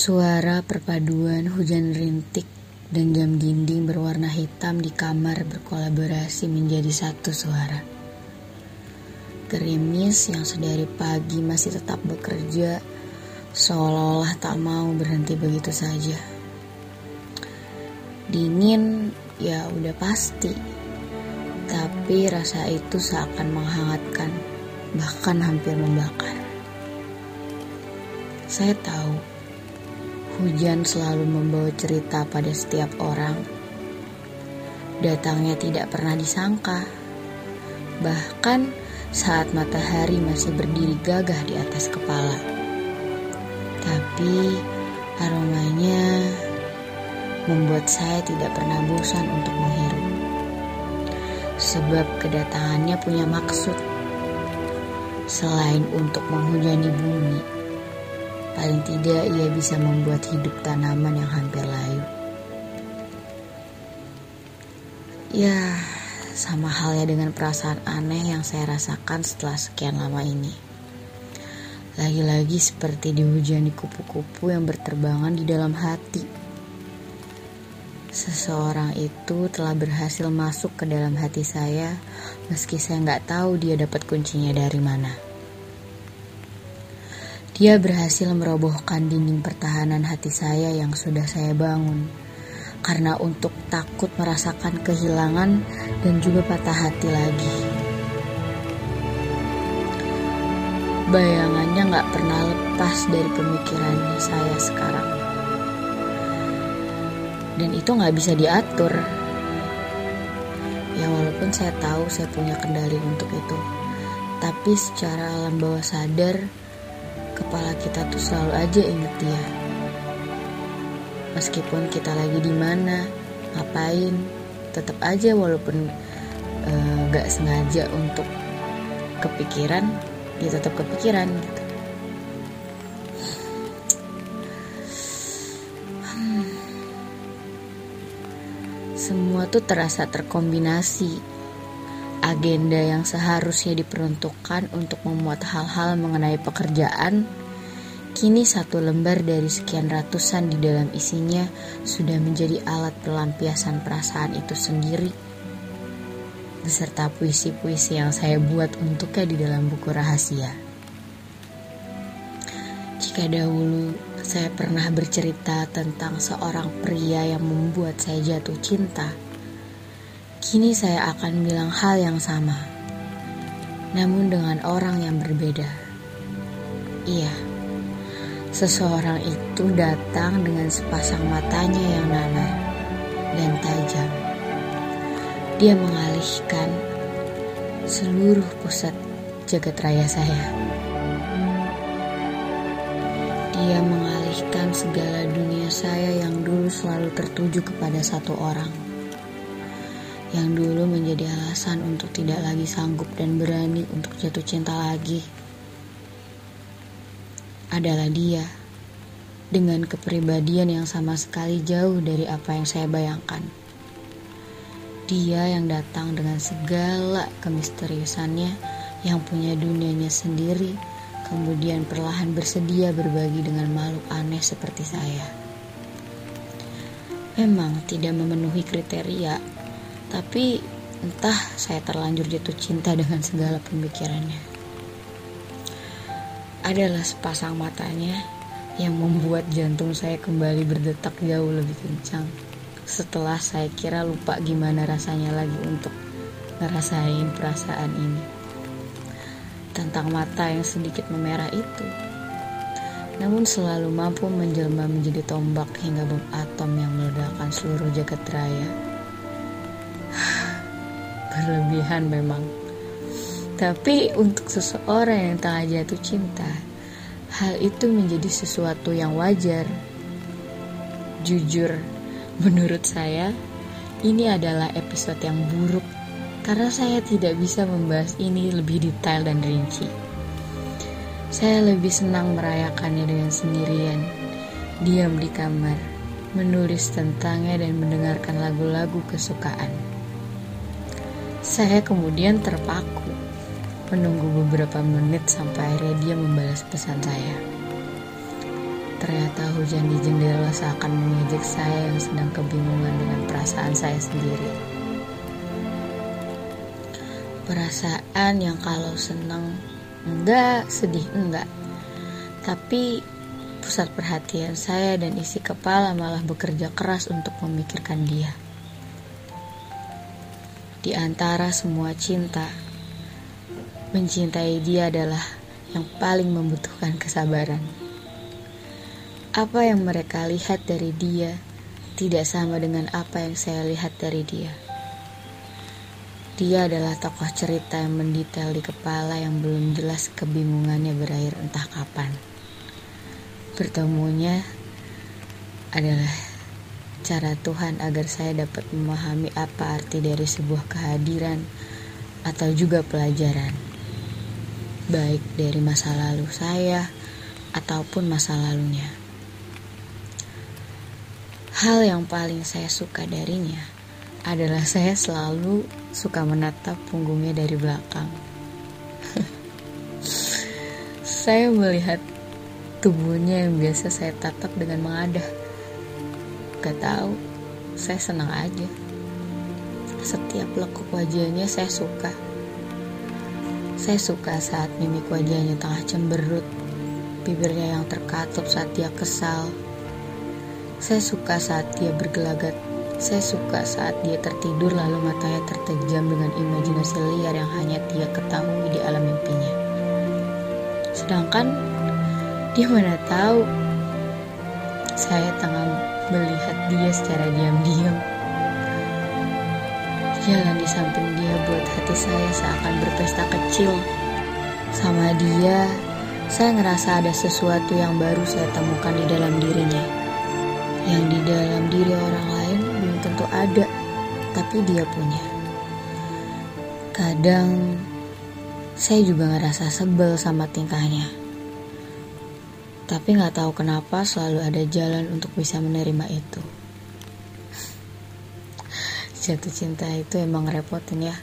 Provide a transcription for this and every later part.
Suara perpaduan hujan rintik dan jam dinding berwarna hitam di kamar berkolaborasi menjadi satu suara. Gerimis yang sedari pagi masih tetap bekerja seolah-olah tak mau berhenti begitu saja. Dingin ya udah pasti, tapi rasa itu seakan menghangatkan, bahkan hampir membakar. Saya tahu hujan selalu membawa cerita pada setiap orang. Datangnya tidak pernah disangka, bahkan saat matahari masih berdiri gagah di atas kepala. Tapi aromanya membuat saya tidak pernah bosan untuk menghirup. Sebab kedatangannya punya maksud selain untuk menghujani bumi Paling tidak ia bisa membuat hidup tanaman yang hampir layu. Ya, sama halnya dengan perasaan aneh yang saya rasakan setelah sekian lama ini. Lagi-lagi seperti dihujani kupu-kupu yang berterbangan di dalam hati. Seseorang itu telah berhasil masuk ke dalam hati saya meski saya nggak tahu dia dapat kuncinya dari mana. Dia berhasil merobohkan dinding pertahanan hati saya yang sudah saya bangun. Karena untuk takut merasakan kehilangan dan juga patah hati lagi. Bayangannya gak pernah lepas dari pemikirannya saya sekarang. Dan itu gak bisa diatur. Ya walaupun saya tahu saya punya kendali untuk itu. Tapi secara alam bawah sadar, kepala kita tuh selalu aja inget dia. Meskipun kita lagi di mana, ngapain, tetap aja walaupun uh, gak sengaja untuk kepikiran, ya tetap kepikiran gitu. Hmm. Semua tuh terasa terkombinasi agenda yang seharusnya diperuntukkan untuk memuat hal-hal mengenai pekerjaan, kini satu lembar dari sekian ratusan di dalam isinya sudah menjadi alat pelampiasan perasaan itu sendiri, beserta puisi-puisi yang saya buat untuknya di dalam buku rahasia. Jika dahulu saya pernah bercerita tentang seorang pria yang membuat saya jatuh cinta, Kini saya akan bilang hal yang sama, namun dengan orang yang berbeda. Iya, seseorang itu datang dengan sepasang matanya yang nanar dan tajam. Dia mengalihkan seluruh pusat jagat raya saya. Dia mengalihkan segala dunia saya yang dulu selalu tertuju kepada satu orang yang dulu menjadi alasan untuk tidak lagi sanggup dan berani untuk jatuh cinta lagi adalah dia dengan kepribadian yang sama sekali jauh dari apa yang saya bayangkan. Dia yang datang dengan segala kemisteriusannya yang punya dunianya sendiri, kemudian perlahan bersedia berbagi dengan makhluk aneh seperti saya. Memang tidak memenuhi kriteria tapi entah saya terlanjur jatuh cinta dengan segala pemikirannya. Adalah sepasang matanya yang membuat jantung saya kembali berdetak jauh lebih kencang. Setelah saya kira lupa gimana rasanya lagi untuk ngerasain perasaan ini. Tentang mata yang sedikit memerah itu. Namun selalu mampu menjelma menjadi tombak hingga bom atom yang meledakkan seluruh jagat raya berlebihan memang. Tapi untuk seseorang yang tengah jatuh cinta, hal itu menjadi sesuatu yang wajar. Jujur, menurut saya, ini adalah episode yang buruk karena saya tidak bisa membahas ini lebih detail dan rinci. Saya lebih senang merayakannya dengan sendirian, diam di kamar, menulis tentangnya dan mendengarkan lagu-lagu kesukaan. Saya kemudian terpaku, menunggu beberapa menit sampai akhirnya dia membalas pesan saya. Ternyata hujan di jendela seakan mengejek saya yang sedang kebingungan dengan perasaan saya sendiri. Perasaan yang kalau senang enggak, sedih enggak. Tapi pusat perhatian saya dan isi kepala malah bekerja keras untuk memikirkan dia. Di antara semua cinta, mencintai dia adalah yang paling membutuhkan kesabaran. Apa yang mereka lihat dari dia tidak sama dengan apa yang saya lihat dari dia. Dia adalah tokoh cerita yang mendetail di kepala yang belum jelas kebingungannya berakhir entah kapan. Bertemunya adalah cara Tuhan agar saya dapat memahami apa arti dari sebuah kehadiran atau juga pelajaran. Baik dari masa lalu saya ataupun masa lalunya. Hal yang paling saya suka darinya adalah saya selalu suka menatap punggungnya dari belakang. saya melihat tubuhnya yang biasa saya tatap dengan mengadah. Gak tahu, saya senang aja. Setiap lekuk wajahnya saya suka. Saya suka saat mimik wajahnya tengah cemberut, bibirnya yang terkatup saat dia kesal, saya suka saat dia bergelagat. Saya suka saat dia tertidur lalu matanya tertejam dengan imajinasi liar yang hanya dia ketahui di alam mimpinya. Sedangkan dia mana tahu saya tengah melihat dia secara diam-diam. Jalan di samping dia buat hati saya seakan berpesta kecil. Sama dia, saya ngerasa ada sesuatu yang baru saya temukan di dalam dirinya yang di dalam diri orang lain belum tentu ada, tapi dia punya. Kadang saya juga ngerasa sebel sama tingkahnya. Tapi nggak tahu kenapa selalu ada jalan untuk bisa menerima itu. Jatuh cinta itu emang repotin ya.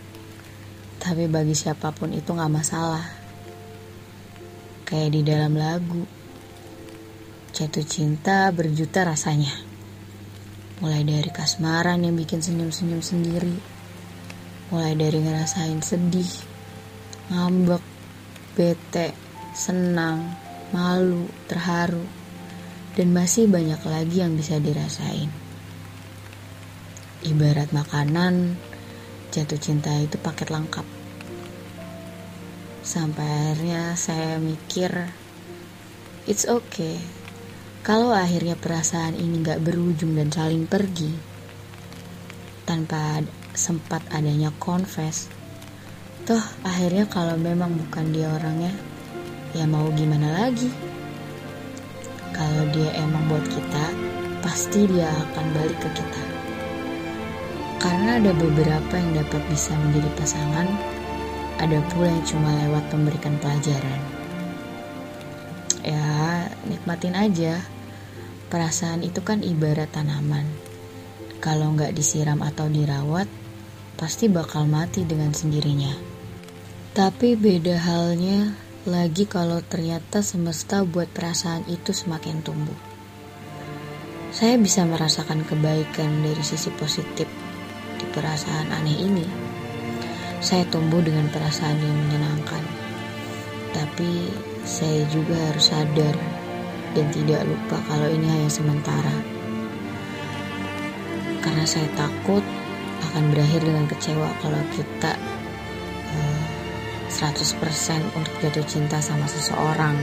Tapi bagi siapa pun itu nggak masalah. Kayak di dalam lagu. Jatuh cinta berjuta rasanya. Mulai dari kasmaran yang bikin senyum-senyum sendiri. Mulai dari ngerasain sedih, ngambek, bete, senang, malu, terharu, dan masih banyak lagi yang bisa dirasain. Ibarat makanan, jatuh cinta itu paket lengkap. Sampai akhirnya saya mikir, it's okay kalau akhirnya perasaan ini gak berujung dan saling pergi, tanpa sempat adanya confess, toh akhirnya kalau memang bukan dia orangnya, ya mau gimana lagi? Kalau dia emang buat kita, pasti dia akan balik ke kita. Karena ada beberapa yang dapat bisa menjadi pasangan, ada pula yang cuma lewat memberikan pelajaran. Ya, nikmatin aja Perasaan itu kan ibarat tanaman. Kalau nggak disiram atau dirawat, pasti bakal mati dengan sendirinya. Tapi beda halnya lagi kalau ternyata semesta buat perasaan itu semakin tumbuh. Saya bisa merasakan kebaikan dari sisi positif di perasaan aneh ini. Saya tumbuh dengan perasaan yang menyenangkan. Tapi saya juga harus sadar dan tidak lupa kalau ini hanya sementara. Karena saya takut akan berakhir dengan kecewa kalau kita eh, 100% untuk jatuh cinta sama seseorang.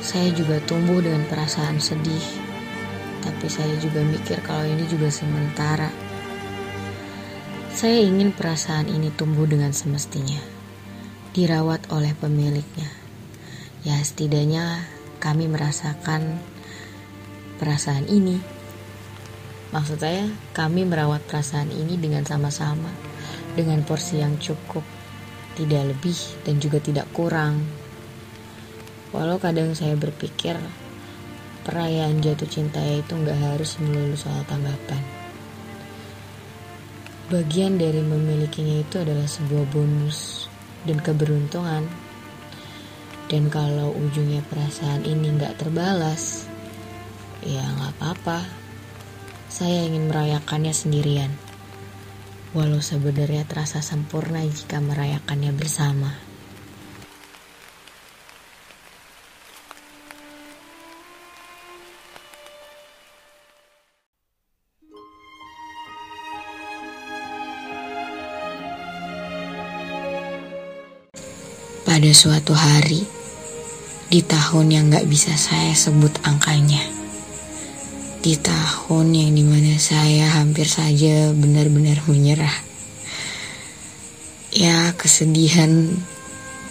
Saya juga tumbuh dengan perasaan sedih, tapi saya juga mikir kalau ini juga sementara. Saya ingin perasaan ini tumbuh dengan semestinya, dirawat oleh pemiliknya ya setidaknya kami merasakan perasaan ini. Maksud saya, kami merawat perasaan ini dengan sama-sama, dengan porsi yang cukup, tidak lebih dan juga tidak kurang. Walau kadang saya berpikir, perayaan jatuh cinta itu nggak harus melulu soal tanggapan. Bagian dari memilikinya itu adalah sebuah bonus dan keberuntungan Dan kalau ujungnya perasaan ini nggak terbalas, ya nggak apa-apa. Saya ingin merayakannya sendirian. Walau sebenarnya terasa sempurna jika merayakannya bersama. Pada suatu hari, di tahun yang gak bisa saya sebut angkanya, di tahun yang di mana saya hampir saja benar-benar menyerah. Ya, kesedihan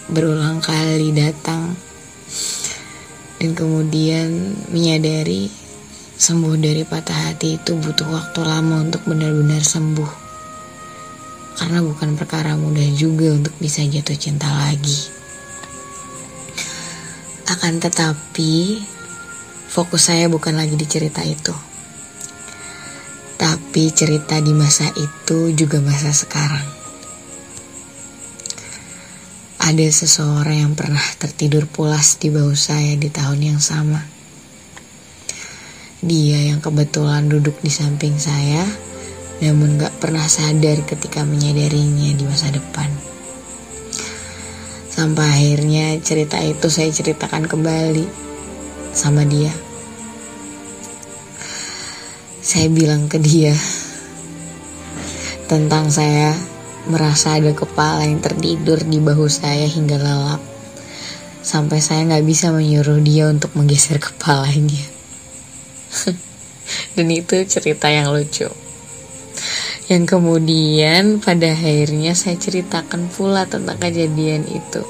berulang kali datang, dan kemudian menyadari sembuh dari patah hati itu butuh waktu lama untuk benar-benar sembuh karena bukan perkara mudah juga untuk bisa jatuh cinta lagi. Akan tetapi, fokus saya bukan lagi di cerita itu. Tapi cerita di masa itu juga masa sekarang. Ada seseorang yang pernah tertidur pulas di bawah saya di tahun yang sama. Dia yang kebetulan duduk di samping saya namun gak pernah sadar ketika menyadarinya di masa depan. Sampai akhirnya cerita itu saya ceritakan kembali sama dia. Saya bilang ke dia tentang saya merasa ada kepala yang tertidur di bahu saya hingga lelap. Sampai saya gak bisa menyuruh dia untuk menggeser kepalanya. Dan itu cerita yang lucu yang kemudian pada akhirnya saya ceritakan pula tentang kejadian itu.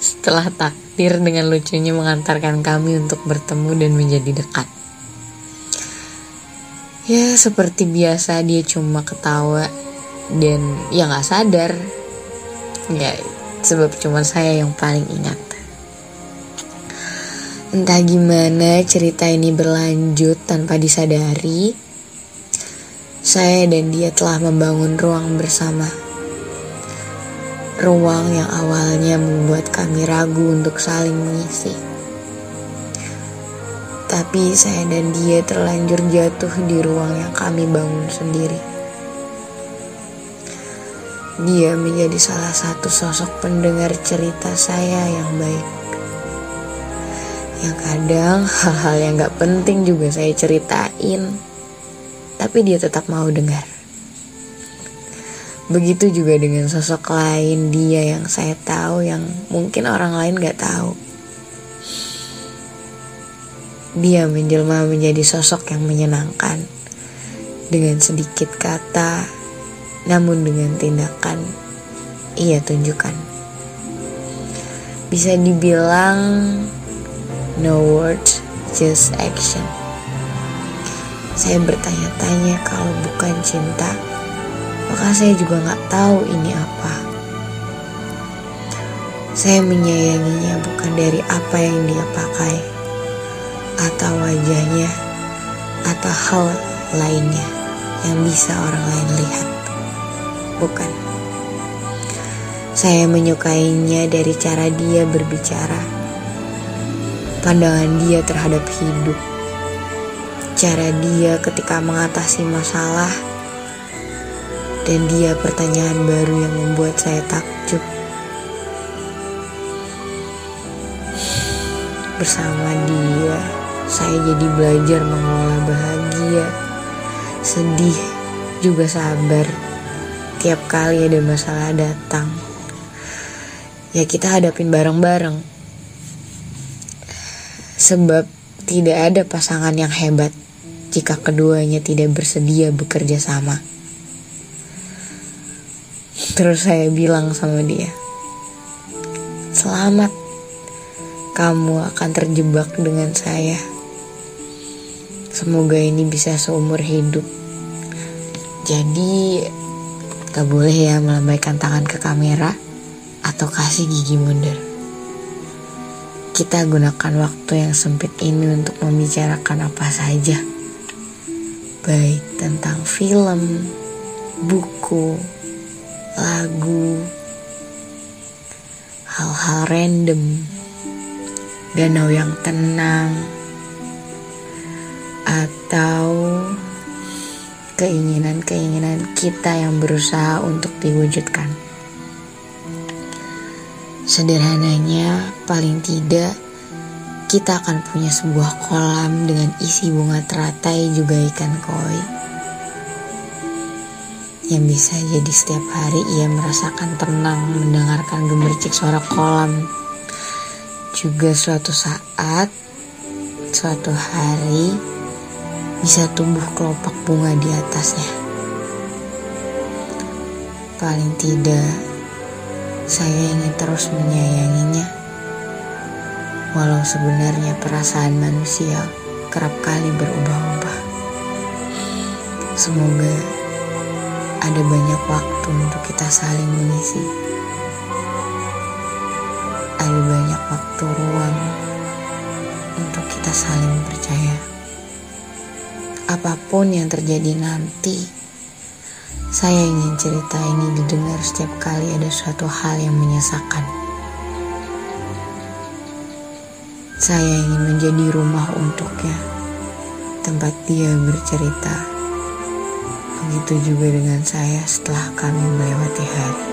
Setelah takdir dengan lucunya mengantarkan kami untuk bertemu dan menjadi dekat. Ya seperti biasa dia cuma ketawa dan ya gak sadar. Ya sebab cuma saya yang paling ingat. Entah gimana cerita ini berlanjut tanpa disadari, saya dan dia telah membangun ruang bersama. Ruang yang awalnya membuat kami ragu untuk saling mengisi. Tapi saya dan dia terlanjur jatuh di ruang yang kami bangun sendiri. Dia menjadi salah satu sosok pendengar cerita saya yang baik yang kadang hal-hal yang gak penting juga saya ceritain, tapi dia tetap mau dengar. Begitu juga dengan sosok lain dia yang saya tahu yang mungkin orang lain gak tahu. Dia menjelma menjadi sosok yang menyenangkan dengan sedikit kata, namun dengan tindakan ia tunjukkan. Bisa dibilang No words, just action. Saya bertanya-tanya kalau bukan cinta, maka saya juga nggak tahu ini apa. Saya menyayanginya bukan dari apa yang dia pakai, atau wajahnya, atau hal lainnya yang bisa orang lain lihat. Bukan. Saya menyukainya dari cara dia berbicara pandangan dia terhadap hidup, cara dia ketika mengatasi masalah, dan dia pertanyaan baru yang membuat saya takjub. Bersama dia, saya jadi belajar mengelola bahagia, sedih, juga sabar. Tiap kali ada masalah datang, ya kita hadapin bareng-bareng Sebab tidak ada pasangan yang hebat jika keduanya tidak bersedia bekerja sama. Terus saya bilang sama dia, "Selamat, kamu akan terjebak dengan saya. Semoga ini bisa seumur hidup." Jadi, gak boleh ya melambaikan tangan ke kamera atau kasih gigi mundur kita gunakan waktu yang sempit ini untuk membicarakan apa saja, baik tentang film, buku, lagu, hal-hal random, danau yang tenang, atau keinginan-keinginan kita yang berusaha untuk diwujudkan. Sederhananya, paling tidak kita akan punya sebuah kolam dengan isi bunga teratai juga ikan koi. Yang bisa jadi setiap hari ia merasakan tenang mendengarkan gemericik suara kolam. Juga suatu saat, suatu hari, bisa tumbuh kelopak bunga di atasnya. Paling tidak, saya ingin terus menyayanginya. Walau sebenarnya perasaan manusia kerap kali berubah-ubah. Semoga ada banyak waktu untuk kita saling mengisi. Ada banyak waktu ruang untuk kita saling percaya apa pun yang terjadi nanti, saya ingin cerita ini didengar setiap kali ada suatu hal yang menyesakan. Saya ingin menjadi rumah untuknya, tempat dia bercerita. Begitu juga dengan saya setelah kami melewati hari.